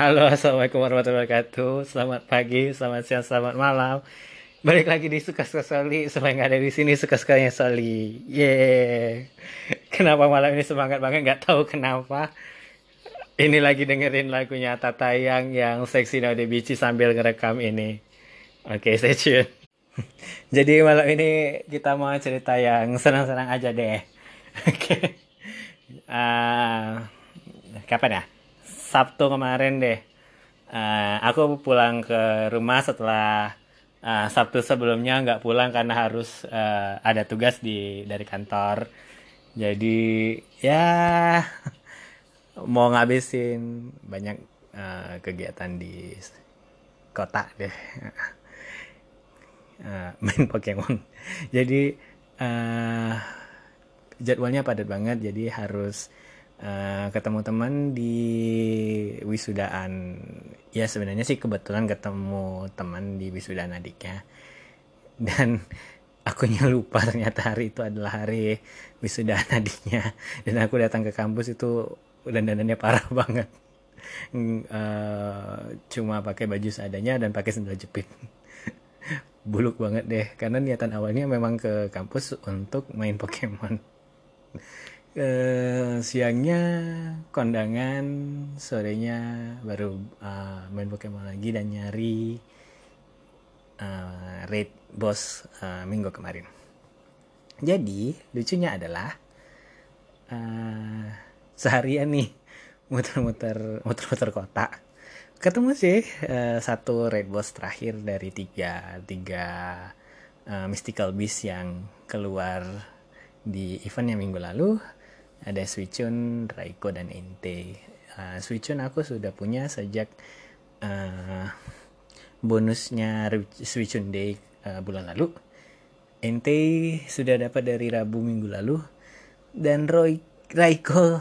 Halo, assalamualaikum warahmatullahi wabarakatuh. Selamat pagi, selamat siang, selamat malam. Balik lagi di suka suka Soli. Ada di sini suka sukanya Soli. Yeay. Kenapa malam ini semangat banget? Nggak tahu kenapa. Ini lagi dengerin lagunya Tata yang yang seksi Now Bici sambil ngerekam ini. Oke, stay tune. Jadi malam ini kita mau cerita yang senang-senang aja deh. Oke. Ah, kapan ya? Sabtu kemarin deh. Uh, aku pulang ke rumah setelah uh, Sabtu sebelumnya nggak pulang karena harus uh, ada tugas di dari kantor. Jadi ya mau ngabisin banyak uh, kegiatan di kota deh. Uh, main Pokemon. Jadi uh, jadwalnya padat banget jadi harus uh, ketemu teman di wisudaan. Ya sebenarnya sih kebetulan ketemu teman di wisudaan adiknya. Dan aku lupa ternyata hari itu adalah hari wisudaan adiknya. Dan aku datang ke kampus itu dan dandannya parah banget. Uh, cuma pakai baju seadanya dan pakai sandal jepit. Buluk banget deh karena niatan awalnya memang ke kampus untuk main Pokemon uh, siangnya kondangan sorenya baru uh, main Pokemon lagi dan nyari uh, raid boss uh, minggu kemarin. Jadi lucunya adalah uh, seharian nih muter-muter muter-muter kota. Ketemu sih uh, satu raid boss terakhir dari tiga tiga uh, mystical beast yang keluar di event yang minggu lalu ada Suicune, Raiko dan Entei. Uh, Suicune aku sudah punya sejak uh, bonusnya Suicune Day uh, bulan lalu. Entei sudah dapat dari Rabu minggu lalu dan Roy Raiko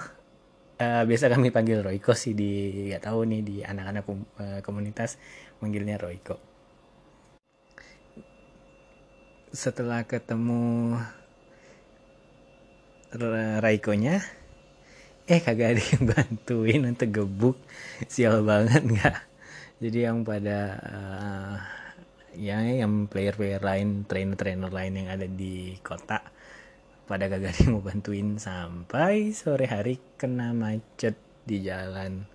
uh, biasa kami panggil Royko sih di nggak tahu nih di anak-anak komunitas manggilnya Royko. Setelah ketemu Raikonya eh kagak ada yang bantuin untuk gebuk. Sial banget nggak? Jadi yang pada uh, ya yang player-player lain trainer-trainer lain yang ada di kota pada kagak ada yang mau bantuin. Sampai sore hari kena macet di jalan.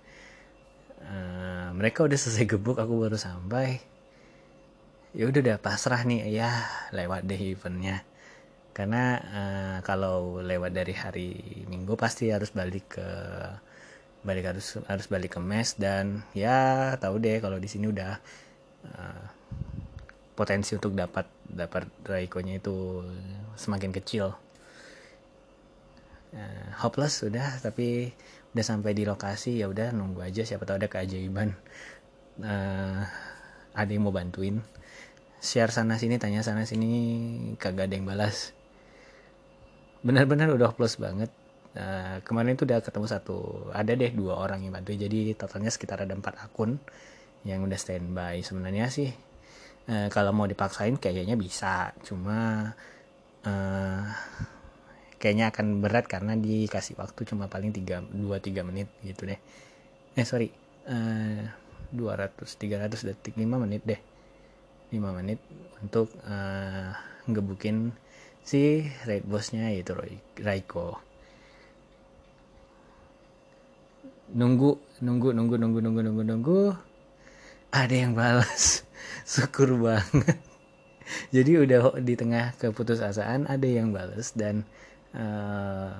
Uh, mereka udah selesai gebuk aku baru sampai. Ya udah udah pasrah nih. Ya lewat deh eventnya karena uh, kalau lewat dari hari minggu pasti harus balik ke balik harus harus balik ke mes dan ya tahu deh kalau di sini udah uh, potensi untuk dapat dapat raikonya itu semakin kecil. Uh, hopeless sudah tapi udah sampai di lokasi ya udah nunggu aja. Siapa tahu ada keajaiban. Uh, ada yang mau bantuin. Share sana sini tanya sana sini kagak ada yang balas benar-benar udah plus banget uh, kemarin itu udah ketemu satu ada deh dua orang yang bantu jadi totalnya sekitar ada empat akun yang udah standby sebenarnya sih uh, kalau mau dipaksain kayaknya bisa cuma uh, kayaknya akan berat karena dikasih waktu cuma paling 3 2 3 menit gitu deh. Eh sorry. Uh, 200 300 detik 5 menit deh. 5 menit untuk uh, ngebukin si raid bossnya yaitu Raiko. Nunggu nunggu nunggu nunggu nunggu nunggu nunggu. Ada yang balas. Syukur banget. Jadi udah di tengah keputusasaan ada yang balas dan uh,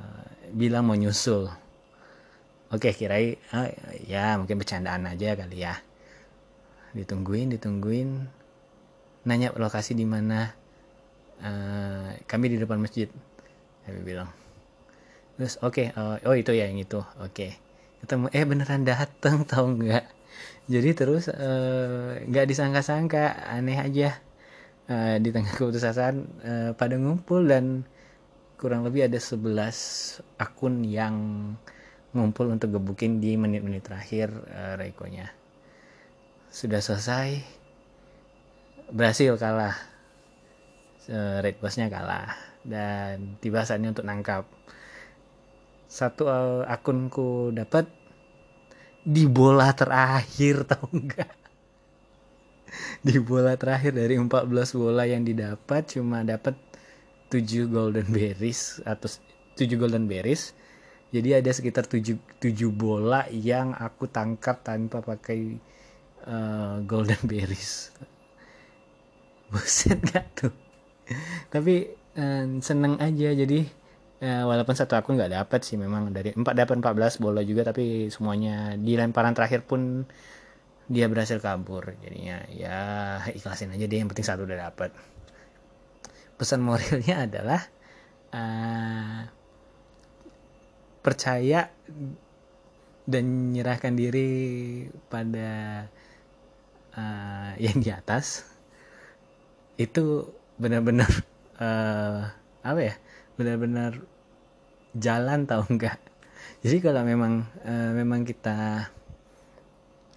bilang mau nyusul. Oke kirai uh, ya mungkin bercandaan aja kali ya. Ditungguin ditungguin. Nanya lokasi di mana uh, kami di depan masjid kami bilang. Terus oke okay, uh, oh itu ya yang itu oke. Okay. ketemu eh beneran datang tau nggak? Jadi terus eh, nggak uh, disangka-sangka aneh aja. Uh, di tengah keputusan uh, pada ngumpul dan kurang lebih ada 11 akun yang ngumpul untuk gebukin di menit-menit terakhir uh, Reikonya sudah selesai berhasil kalah uh, red bossnya kalah. Dan tiba saatnya untuk nangkap. Satu uh, akunku dapat di bola terakhir tau enggak di bola terakhir dari 14 bola yang didapat cuma dapat 7 golden berries atau 7 golden berries. Jadi ada sekitar 7, 7 bola yang aku tangkap tanpa pakai uh, golden berries. Buset gak tuh tapi uh, seneng aja. Jadi uh, walaupun satu akun nggak dapat sih memang dari empat dapat 14 bola juga tapi semuanya di lemparan terakhir pun dia berhasil kabur. Jadinya ya ikhlasin aja dia yang penting satu udah dapat pesan moralnya adalah uh, percaya dan menyerahkan diri pada uh, yang di atas. Itu benar-benar uh, apa ya benar-benar jalan tau enggak jadi kalau memang uh, memang kita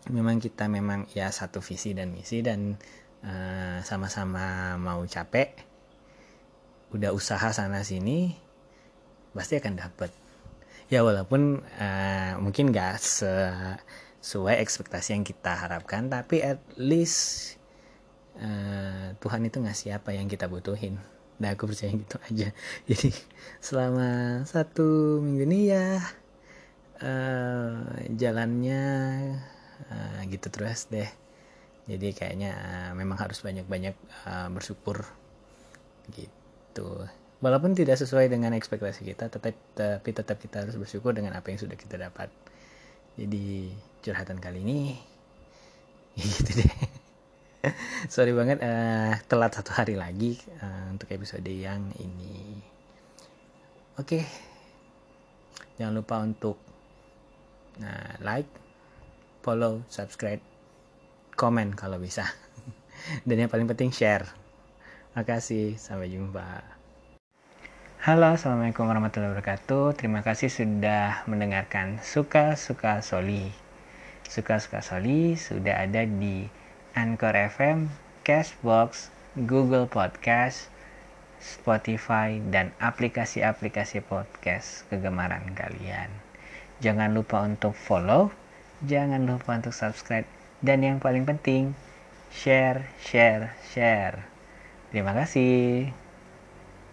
memang kita memang ya satu visi dan misi dan sama sama-sama mau capek udah usaha sana sini pasti akan dapet. Ya walaupun uh, mungkin gak sesuai ekspektasi yang kita harapkan tapi at least uh, Tuhan itu ngasih apa yang kita butuhin. Nah aku percaya gitu aja. Jadi selama satu minggu ini ya uh, jalannya uh, gitu terus deh. Jadi kayaknya uh, memang harus banyak-banyak uh, bersyukur. Gitu. Walaupun tidak sesuai dengan ekspektasi kita tetap tapi tetap kita harus bersyukur dengan apa yang sudah kita dapat. Jadi curhatan kali ini gitu deh sorry banget uh, telat satu hari lagi uh, untuk episode yang ini oke okay. jangan lupa untuk nah, like follow subscribe komen kalau bisa dan yang paling penting share makasih sampai jumpa Halo, Assalamualaikum warahmatullahi wabarakatuh. Terima kasih sudah mendengarkan Suka-Suka Soli. Suka-Suka Soli sudah ada di Anchor FM, Cashbox, Google Podcast, Spotify, dan aplikasi-aplikasi podcast kegemaran kalian. Jangan lupa untuk follow, jangan lupa untuk subscribe, dan yang paling penting, share, share, share. Terima kasih.